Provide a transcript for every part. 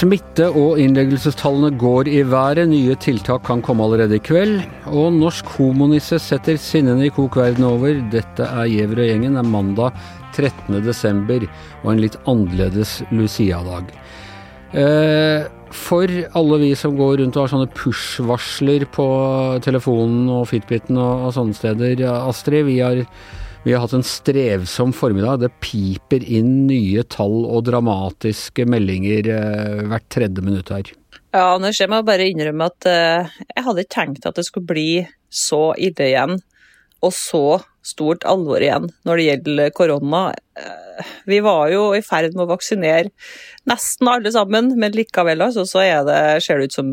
Smitte- og innleggelsestallene går i været. Nye tiltak kan komme allerede i kveld. Og norsk homonisse setter sinnene i kok verden over. Dette er Gjever og gjengen. Er mandag 13. desember og en litt annerledes Lucia-dag. Eh, for alle vi som går rundt og har sånne push-varsler på telefonen og Fitbiten og, og sånne steder, Astrid, vi har vi har hatt en strevsom formiddag. Det piper inn nye tall og dramatiske meldinger eh, hvert tredje minutt her. Ja, Anders, jeg må bare innrømme at eh, jeg hadde ikke tenkt at det skulle bli så ille igjen, og så stort alvor igjen når det gjelder korona. Eh, vi var jo i ferd med å vaksinere nesten alle sammen, men likevel altså, så det, ser det ut som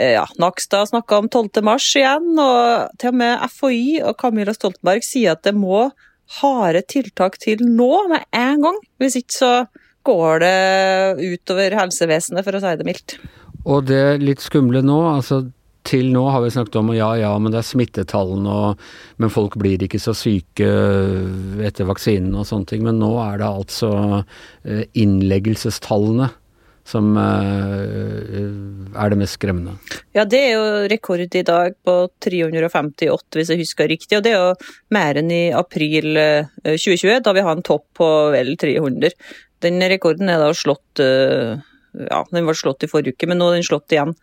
Eh, ja, Nakstad snakka om 12. mars igjen, og til og med FHI og Camilla Stoltenberg sier at det må harde tiltak til nå, med en gang. Hvis ikke så går det utover helsevesenet, for å si det mildt. Og det litt skumle nå, altså til nå har vi snakket om ja ja, men det er smittetallene og Men folk blir ikke så syke etter vaksinen og sånne ting. Men nå er det altså eh, innleggelsestallene som eh, er det mest skremmende? Ja, det er jo rekord i dag på 358, hvis jeg husker riktig. Og det er jo mer enn i april 2020, eh, da vi har en topp på vel 300. Den rekorden er da slått ja, den var slått i forrige uke, men nå er den slått igjen.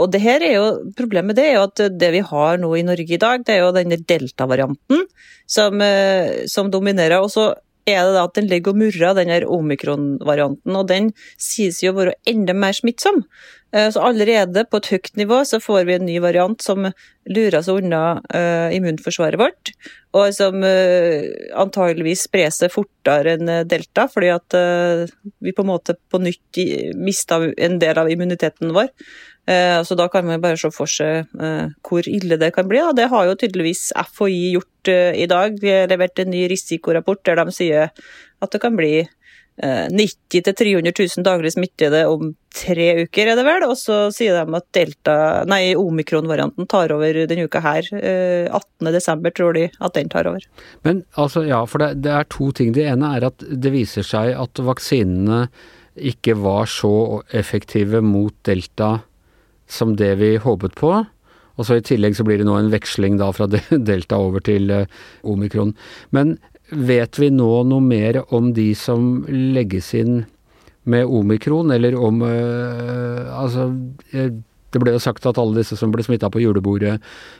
Og det her er jo, Problemet det er jo at det vi har nå i Norge i dag, det er jo denne delta-varianten som, som dominerer. og så er det da at den ligger og murrer, den omikron-varianten. Og den sies jo å være enda mer smittsom. Eh, så allerede på et høyt nivå så får vi en ny variant som lurer seg unna uh, immunforsvaret vårt, og som uh, antageligvis sprer seg fortere enn delta, fordi at vi på en måte på nytt mista en del av immuniteten vår. Eh, så da kan man bare se for seg eh, hvor ille det kan bli. Og det har jo tydeligvis FHI gjort eh, i dag. Vi har levert en ny risikorapport der de sier at det kan bli 90 000-300 000 daglig smittede om tre uker, er det vel. Og så sier de at delta, nei, omikron-varianten tar over denne uka her. 18.12. tror de at den tar over. Men altså, ja, for det, det, er to ting. Det ene er at det viser seg at vaksinene ikke var så effektive mot delta som det vi håpet på. Og så I tillegg så blir det nå en veksling da fra delta over til eh, omikron. Men vet vi nå noe mer om de som legges inn med omikron, eller om øh, Altså, det ble jo sagt at alle disse som ble smitta på julebordet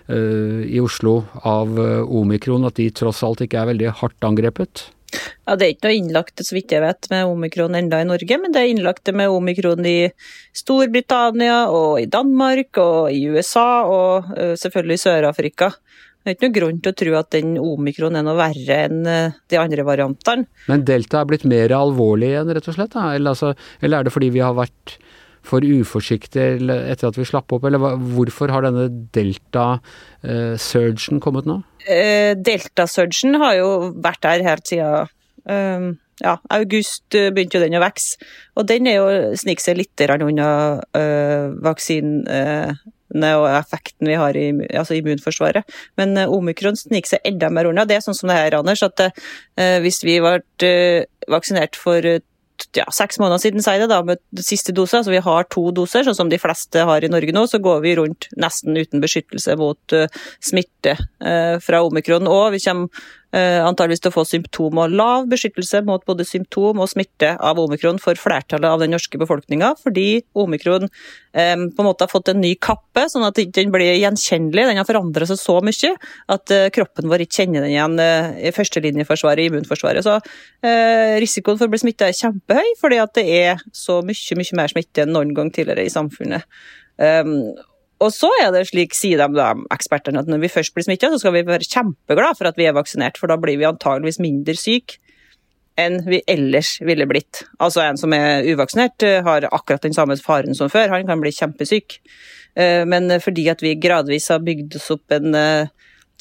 øh, i Oslo av øh, omikron, at de tross alt ikke er veldig hardt angrepet? Ja, Det er ikke noe innlagt så vidt jeg vet, med omikron enda i Norge, men det er innlagt med omikron i Storbritannia og i Danmark og i USA og selvfølgelig i Sør-Afrika. Det er ikke noe grunn til å tro at den omikron er noe verre enn de andre variantene. Men delta er blitt mer alvorlig igjen, rett og slett? Eller, altså, eller er det fordi vi har vært for uforsiktige etter at vi slapp opp, eller hvorfor har denne delta-surgen eh, kommet nå? Eh, delta-surgen har jo vært der helt siden ja, august eh, begynte jo den å vokse. Og den er jo sniker seg litt unna uh, vaksinene og effekten vi har i altså immunforsvaret. Men uh, omikron sniker seg enda mer unna. Det er sånn som det her, Anders, at uh, hvis vi ble vaksinert for ja, seks måneder siden, sier det da, med siste dose. Altså vi har to doser, sånn som de fleste har i Norge nå. Så går vi rundt nesten uten beskyttelse mot smitte fra omikron. Og vi kommer antageligvis til å få symptom og lav beskyttelse mot både symptom og smitte av omikron for flertallet av den norske befolkninga, fordi omikron um, på en måte har fått en ny kappe, sånn at den blir gjenkjennelig. Den har forandra seg så mye at kroppen vår ikke kjenner den igjen i førstelinjeforsvaret, immunforsvaret. Så risikoen for å bli smitta er kjempehøy, fordi at det er så mye, mye mer smitte enn noen gang tidligere i samfunnet. Og så er det slik, sier de da, ekspertene, at når vi først blir smitta, så skal vi være kjempeglade for at vi er vaksinert, for da blir vi antageligvis mindre syke enn vi ellers ville blitt. Altså en som er uvaksinert, eh, har akkurat den samme faren som før, han kan bli kjempesyk. Eh, men fordi at vi gradvis har bygd oss opp en eh,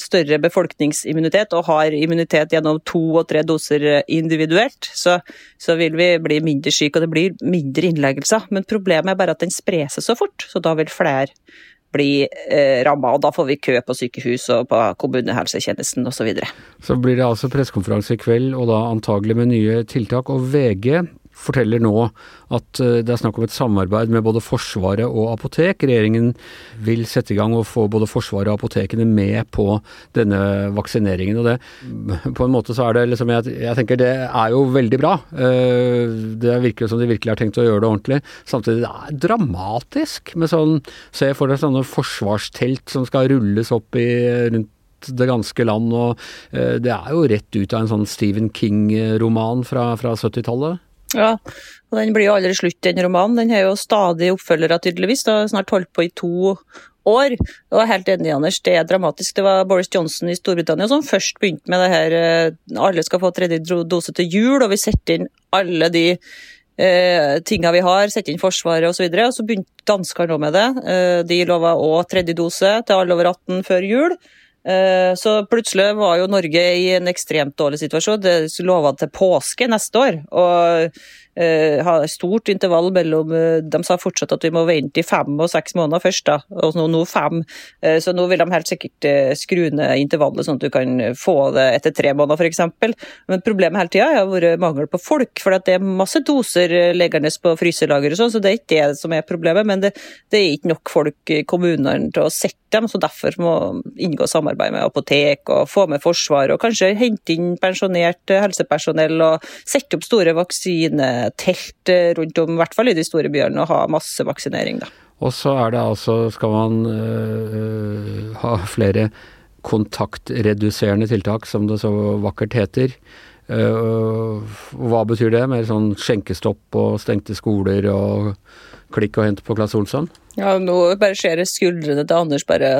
større befolkningsimmunitet og har immunitet gjennom to og tre doser individuelt, så, så vil vi bli mindre syke og det blir mindre innleggelser. Men problemet er bare at den sprer seg så fort, så da vil flere bli eh, ramma. Og da får vi kø på sykehus og på kommunehelsetjenesten osv. Så, videre. så blir det altså pressekonferanse i kveld, og da antagelig med nye tiltak. Og VG forteller nå at eh, det er snakk om et samarbeid med både Forsvaret og apotek. Regjeringen vil sette i gang og få både Forsvaret og apotekene med på denne vaksineringen. og det, På en måte så er det liksom Jeg, jeg tenker det er jo veldig bra. Eh, det virker som de virkelig har tenkt å gjøre det ordentlig. Samtidig det er dramatisk med sånn Se for deg sånne forsvarstelt som skal rulles opp i rundt det ganske land. og eh, Det er jo rett ut av en sånn Stephen King-roman fra, fra 70-tallet. Ja, og den blir jo aldri slutt, den romanen. Den har jo stadig oppfølgere, tydeligvis. Det har snart holdt på i to år. Og helt enig, Anders, det er dramatisk. Det var Boris Johnson i Storbritannia som først begynte med det her eh, alle skal få tredje dose til jul, og vi setter inn alle de eh, tinga vi har, setter inn Forsvaret osv. Og, så og så begynte danskene òg med det. Eh, de lova òg tredje dose til alle over 18 før jul. Eh, så plutselig var jo Norge i en ekstremt dårlig situasjon. Det lova til påske neste år. Og uh, ha stort intervall mellom uh, De sa fortsatt at vi må vente i fem og seks måneder først, da, og nå, nå fem. Så nå vil de helt sikkert skru ned intervallet, sånn at du kan få det etter tre måneder f.eks. Men problemet hele tida har vært mangel på folk, for det er masse doser liggende på fryselager og sånn, så det er ikke det som er problemet. Men det, det er ikke nok folk i kommunene til å sette dem, som derfor må inngå samarbeid med apotek og få med Forsvaret, og kanskje hente inn pensjonert helsepersonell og sette opp store vaksinetelt rundt om, i hvert fall i de store byene, og ha masse vaksinering. da. Og så er det altså, skal man øh, ha flere kontaktreduserende tiltak, som det så vakkert heter. Uh, hva betyr det? Mer sånn skjenkestopp og stengte skoler og klikk og hente på Claes Olsson? Ja, nå bare ser jeg skuldrene til Anders bare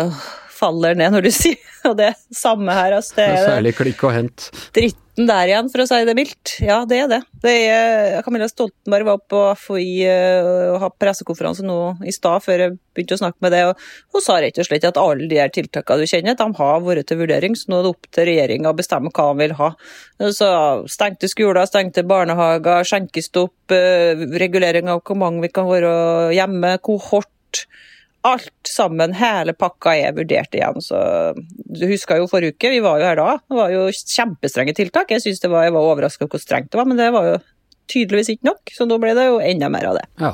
faller ned når du sier og det samme her. Altså, det er Særlig klikk og hent. Dritten der igjen, for å si det mildt. Ja, det er det. det er, Camilla Stoltenberg var på FHI uh, og hadde pressekonferanse nå i stad, før jeg begynte å snakke med det, og hun sa rett og slett at alle de her tiltakene du kjenner, de har vært til vurdering, så nå er det opp til regjeringa å bestemme hva de vil ha. Så Stengte skoler, stengte barnehager, skjenkestopp, uh, regulering av hvor mange vi kan være hjemme, kohort alt sammen, hele pakka, er vurdert igjen. Så Du husker jo forrige uke, vi var jo her da. Det var jo kjempestrenge tiltak. Jeg synes det var, jeg var overraska over hvor strengt det var, men det var jo tydeligvis ikke nok. Så nå ble det jo enda mer av det. Ja.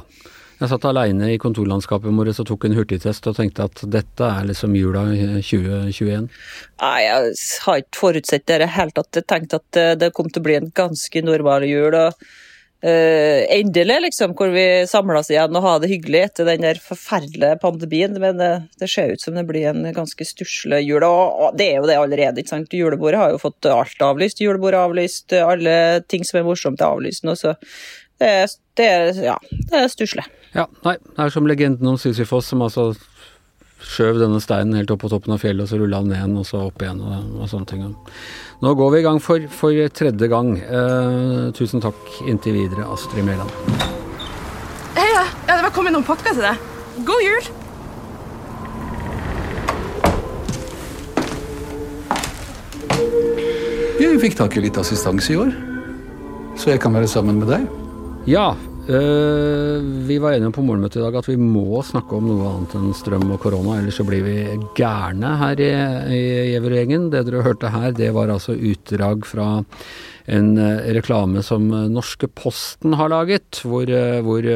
Jeg satt aleine i kontorlandskapet vårt og tok en hurtigtest og tenkte at dette er liksom jula 2021. Nei, jeg har ikke forutsett det i det hele tatt. Jeg tenkte at det kom til å bli en ganske normal jul. og uh, endelig, liksom, hvor vi samles igjen og har det hyggelig etter den der forferdelige pandemien. Men det, det ser ut som det blir en ganske stusslig jul, og det er jo det allerede. ikke sant? Julebordet har jo fått alt avlyst. Julebordet avlyst, alle ting som er morsomt er avlyst nå, så det er, det er, ja, det er stusslig. Ja, nei, det er som legenden om Sisyfos, som altså skjøv denne steinen helt opp på toppen av fjellet, og så rulla den ned igjen, og så opp igjen, og, og sånne ting. Nå går vi i gang for, for tredje gang. Eh, tusen takk inntil videre, Astrid Mæland. Hei, ja. ja, det var kommet noen pakker til deg. God jul! Vi fikk tak i litt assistanse i år, så jeg kan være sammen med deg. Ja, vi var enige på morgenmøtet i dag at vi må snakke om noe annet enn strøm og korona, ellers så blir vi gærne her i, i Gjevergjengen. Det dere hørte her, det var altså utdrag fra en uh, reklame som norske Posten har laget, hvor, hvor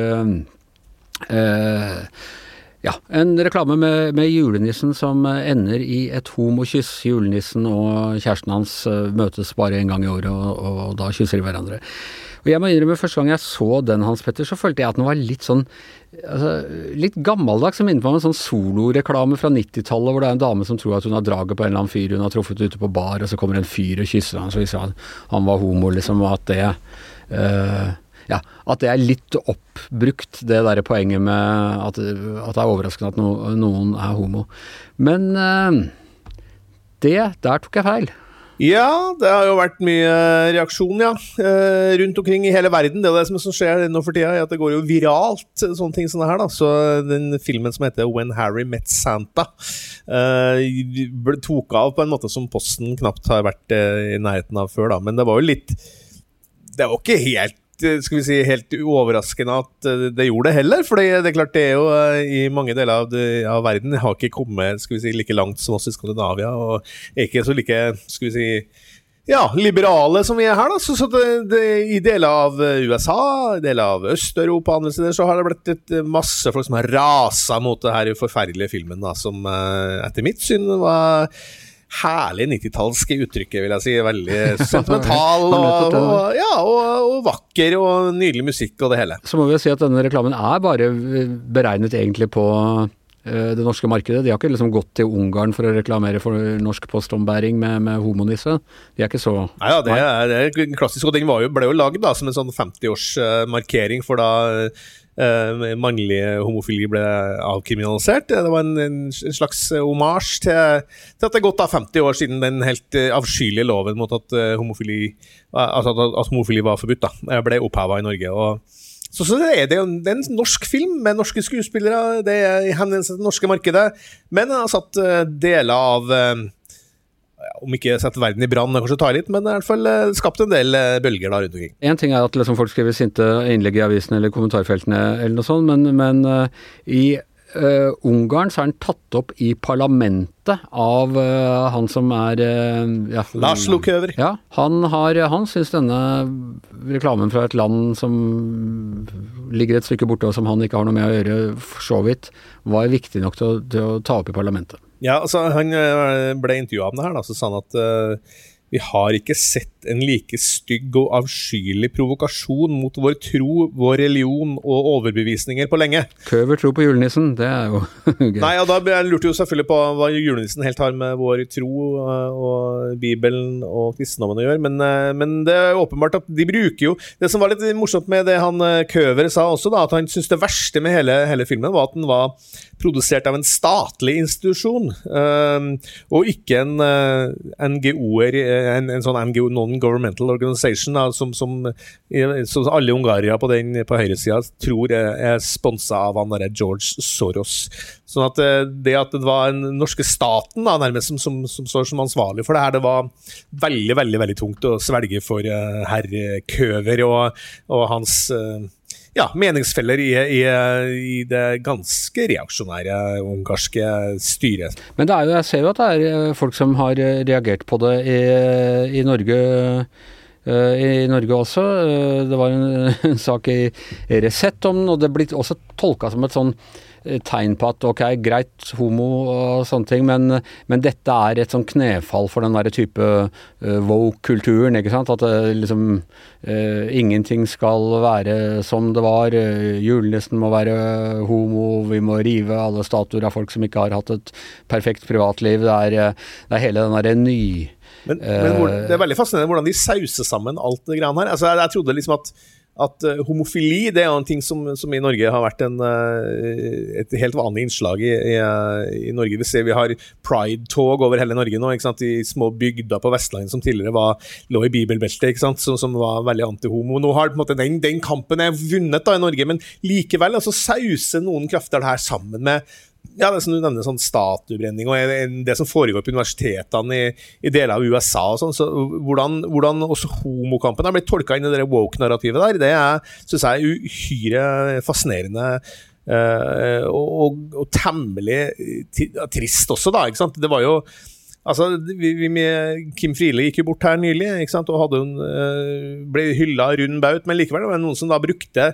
ja, en reklame med, med, julenissen som ender i et homokyss. Julenissen og kjæresten hans møtes bare en gang i året, og, og da kysser de hverandre. Og jeg må innrømme, første gang jeg så den, Hans Petter, så følte jeg at den var litt sånn altså, litt gammeldags. Som minner meg om en sånn soloreklame fra 90-tallet, hvor det er en dame som tror at hun har draget på en eller annen fyr hun har truffet ute på bar, og så kommer en fyr og kysser han, så viser han han var homo, liksom, og at det uh, ja, at det er litt oppbrukt, det derre poenget med at, at, det er overraskende at no, noen er homo. Men uh, det, der tok jeg feil. Ja, det har jo vært mye reaksjon, ja. Eh, rundt omkring i hele verden. Det er det som skjer nå for tida, at det går jo viralt, sånne ting som det her. da. Så den filmen som heter When Harry Met Santa, uh, tok av på en måte som Posten knapt har vært i nærheten av før, da. Men det var jo litt Det var ikke helt skal vi si, helt uoverraskende at eh, det gjorde det heller. For det er klart det er jo eh, i mange deler av, det, av verden har ikke kommet skal vi si, like langt som oss i Skandinavia, og er ikke så like skal vi si, ja, liberale som vi er her. da, så, så det, det, I deler av USA, i deler av Øst-Europa andre steder, så har det blitt et, masse folk som har rasa mot det her forferdelige filmen, da, som etter mitt syn var herlig 90-tallske uttrykket, vil jeg si. Veldig sentimental og, og, ja, og, og, vakker og nydelig musikk og det hele. Så må vi jo si at denne reklamen er bare beregnet egentlig på eh, det norske markedet. De har ikke liksom gått til Ungarn for å reklamere for norsk postombæring med, med homonisse. De er ikke så Nei, ja, det er, det er klassisk. Og den jo, ble jo lagd som en sånn 50-årsmarkering for da uh, mannlig homofili ble avkriminalisert. Det var en, en slags omasj til, til, at det er gått av 50 år siden den helt avskyelige loven mot at, homofili, altså at, at, homofili var forbudt, da, ble oppheva i Norge. og så, så er det, jo, det er en norsk film med norske skuespillere, det er henvendelse til det norske markedet, men den har satt deler av om ikke sette verden i brann, kanskje ta litt, men i hvert fall eh, skapt en del eh, bølger da rundt omkring. En ting er at liksom folk skriver sinte innlegg i avisene eller kommentarfeltene eller noe sånt, men, men uh, i uh, Ungarn så er den tatt opp i parlamentet av uh, han som er ja, Lars Lukøver. Ja, han, har, han syns denne reklamen fra et land som ligger et stykke borte og som han ikke har noe med å gjøre, for så vidt, var viktig nok til å, til å ta opp i parlamentet. Ja, altså Han eh, ble intervjua om det her, da, så sa han at uh, vi har ikke sett en like stygg og avskyelig provokasjon mot vår tro, vår religion og overbevisninger på lenge. Køver tro på julenissen, det er jo gøy. Nei, og Da lurte jo selvfølgelig på hva julenissen helt har med vår tro eh, og Bibelen og kristendommen å gjøre, men, men, det er åpenbart at de bruker jo Det som var litt morsomt med det han Køver sa også, da, at han syntes det verste med hele, hele filmen var at den var produsert av en statlig institusjon, og ikke en NGO-er, en, en, sånn NGO, non-governmental organization, da, som, som, som, alle Ungaria på, den, på høyresida tror er, er sponsa av han derre George Soros. Sånn at uh, det at det var den norske staten da, nærmest som, som, som, står som ansvarlig for det her, det var veldig, veldig veldig tungt å svelge for herr Køver og, og hans ja, meningsfeller i, i, i, det ganske reaksjonære ungarske styret. Men jo, jeg ser jo at det er eh, folk som har eh, reagert på det i, i Norge. Eh, I Norge også. Det var en, en sak i Resett om den, og det ble også tolka som et sånn tegn på at ok, greit, homo og sånne ting, men, men dette er et sånn knefall for den derre type uh, woke-kulturen, ikke sant. At uh, liksom uh, ingenting skal være som det var. Julenissen må være homo, vi må rive alle statuer av folk som ikke har hatt et perfekt privatliv. Det er, det er hele den derre ny... Men, men hvor, det er veldig fascinerende hvordan de sauser sammen alt det greiene her. Altså, jeg, jeg trodde liksom at at uh, homofili det er en ting som, som, i Norge har vært en, uh, et helt vanlig innslag i, i, uh, i, Norge. Vi ser vi har pride-tog over hele Norge nå, i små bygder på Vestlandet som tidligere var, lå i bibelbeltet, som, som, var veldig antihomo. Nå har måte den, den kampen er vunnet da i Norge, men likevel altså, sauser noen krefter det her sammen med ja, det som du nevner, sånn statuebrenning og det som foregår på universitetene i, i deler av USA og sånn. Så hvordan, hvordan, også homokampen har blitt tolka inn i det woke-narrativet der, det syns jeg er uhyre fascinerende. Uh, og, og, og, temmelig trist også, da. ikke sant? Det var jo Altså, vi, vi med Kim Friele gikk jo bort her nylig ikke sant? og hadde hun, uh, ble hylla rund baut, men likevel det var det noen som da brukte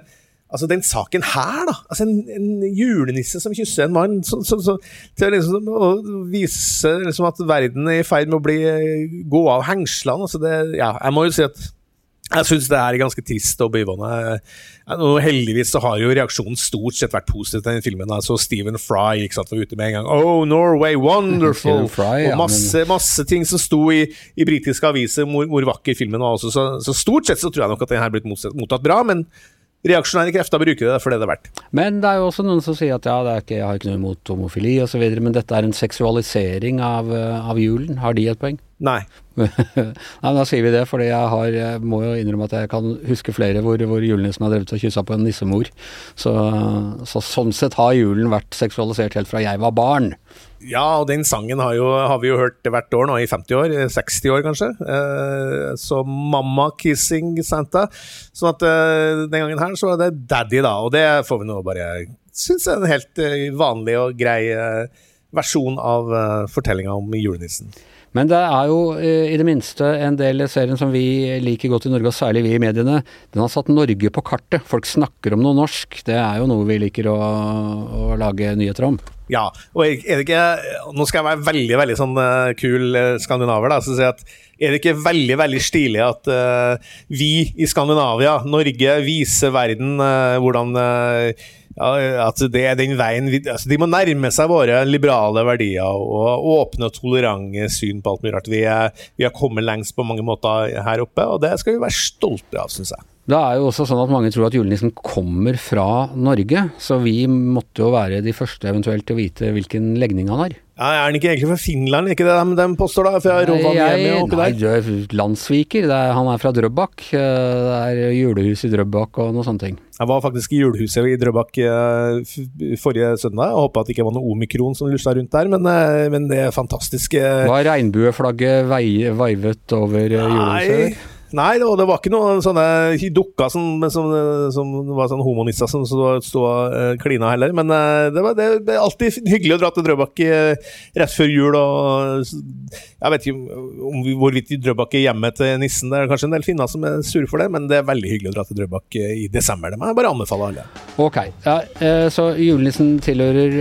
Altså, den saken her, da. Altså, en, en julenisse som kysser en mann. Så, så, så, til liksom, å vise liksom, at verden er i ferd med å bli, gå av hengslene. Altså, det, ja, jeg må jo si at jeg syns det er ganske trist og beivende. Og heldigvis så har jo reaksjonen stort sett vært positiv til den filmen. Altså Stephen Fry ikke sant, var ute med en gang. Oh, Norway, wonderful! Fry, og masse, masse, ting som sto i, i britiske aviser hvor, hvor, vakker filmen var også. Så, så, stort sett så tror jeg nok at den her blitt mottatt bra. men reaksjonære krefter bruker det for det det er verdt. Men det er jo også noen som sier at ja, ikke, jeg har ikke noe imot homofili osv., men dette er en seksualisering av, eh, av julen. Har de et poeng? Nei. Nei, men Da sier vi det, fordi jeg, har, jeg må jo innrømme at jeg kan huske flere hvor, hvor julenissen har drevet og kyssa på en nissemor. Så, så sånn sett har julen vært seksualisert helt fra jeg var barn. Ja, og den sangen har, jo, har vi jo hørt hvert år nå i 50 år, 60 år kanskje. Eh, så Mamma Kissing Santa. Sånn at eh, den gangen her så er det Daddy, da. Og det får vi nå bare synes er en helt eh, vanlig og grei eh, versjon av uh, fortellinga om julenissen. Men det er jo eh, i det minste en del serien som vi liker godt i Norge, og særlig vi i mediene. Den har satt Norge på kartet. Folk snakker om noe norsk. Det er jo noe vi liker å, å lage nyheter om. Ja, og er det ikke Nå skal jeg være veldig veldig sånn uh, kul uh, skandinaver, da. Så si at er det ikke veldig veldig stilig at uh, vi i Skandinavia, Norge, viser verden hvordan ja, altså det er den veien vi, altså De må nærme seg våre liberale verdier og åpne og tolerante syn på alt mulig rart. Vi, vi har kommet lengst på mange måter her oppe, og det skal vi være stolte av, syns jeg. Det er jo også sånn at mange tror at julenissen kommer fra Norge, så vi måtte jo være de første eventuelt til å vite hvilken legning han har. Ja, Er han ikke egentlig fra Finland, ikke det de, de påstår da? Fra Rovaniemi og oppi der? Nei, landssviker. Er, han er fra Drøbak. Eh, det er julehus i Drøbak og noen sånne ting. Jeg var faktisk i julehuset i Drøbak eh, forrige søndag. Jeg håpa at det ikke var noe omikron som lusa rundt der, men, eh, men det er fantastisk. Var regnbueflagget veivet over julehuset? Nei. Nei, det, det var ikke noen sånne dukker som, som, som var sånn homonisser som sto og uh, klina heller. Men uh, det, var, det, det, er alltid hyggelig å dra til Drøbak uh, rett før jul. og Jeg vet ikke om hvorvidt Drøbak er hjemmet til nissen. Det er kanskje en del finner som er sure for det, men det er veldig hyggelig å dra til Drøbak i desember. Det må jeg bare anbefale alle. Ok, ja, så julenissen tilhører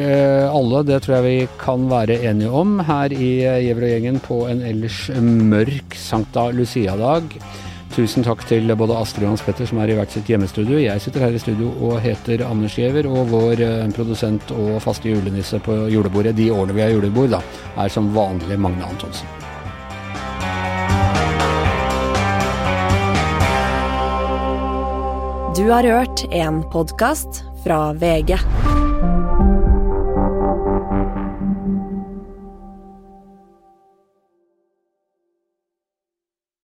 alle. Det tror jeg vi kan være enige om her i Gjevrøy-gjengen på en ellers mørk Sankta Lucia-dag. Tusen takk til både Astrid og Hans Petter som er i hvert sitt hjemmestudio. Jeg sitter her i studio og heter Anders Giæver, og vår eh, produsent og faste julenisse på julebordet de årene vi har julebord, da, er som vanlig Magne Antonsen. Du har hørt en podkast fra VG.